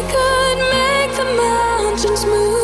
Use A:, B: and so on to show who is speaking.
A: we could make the mountains move.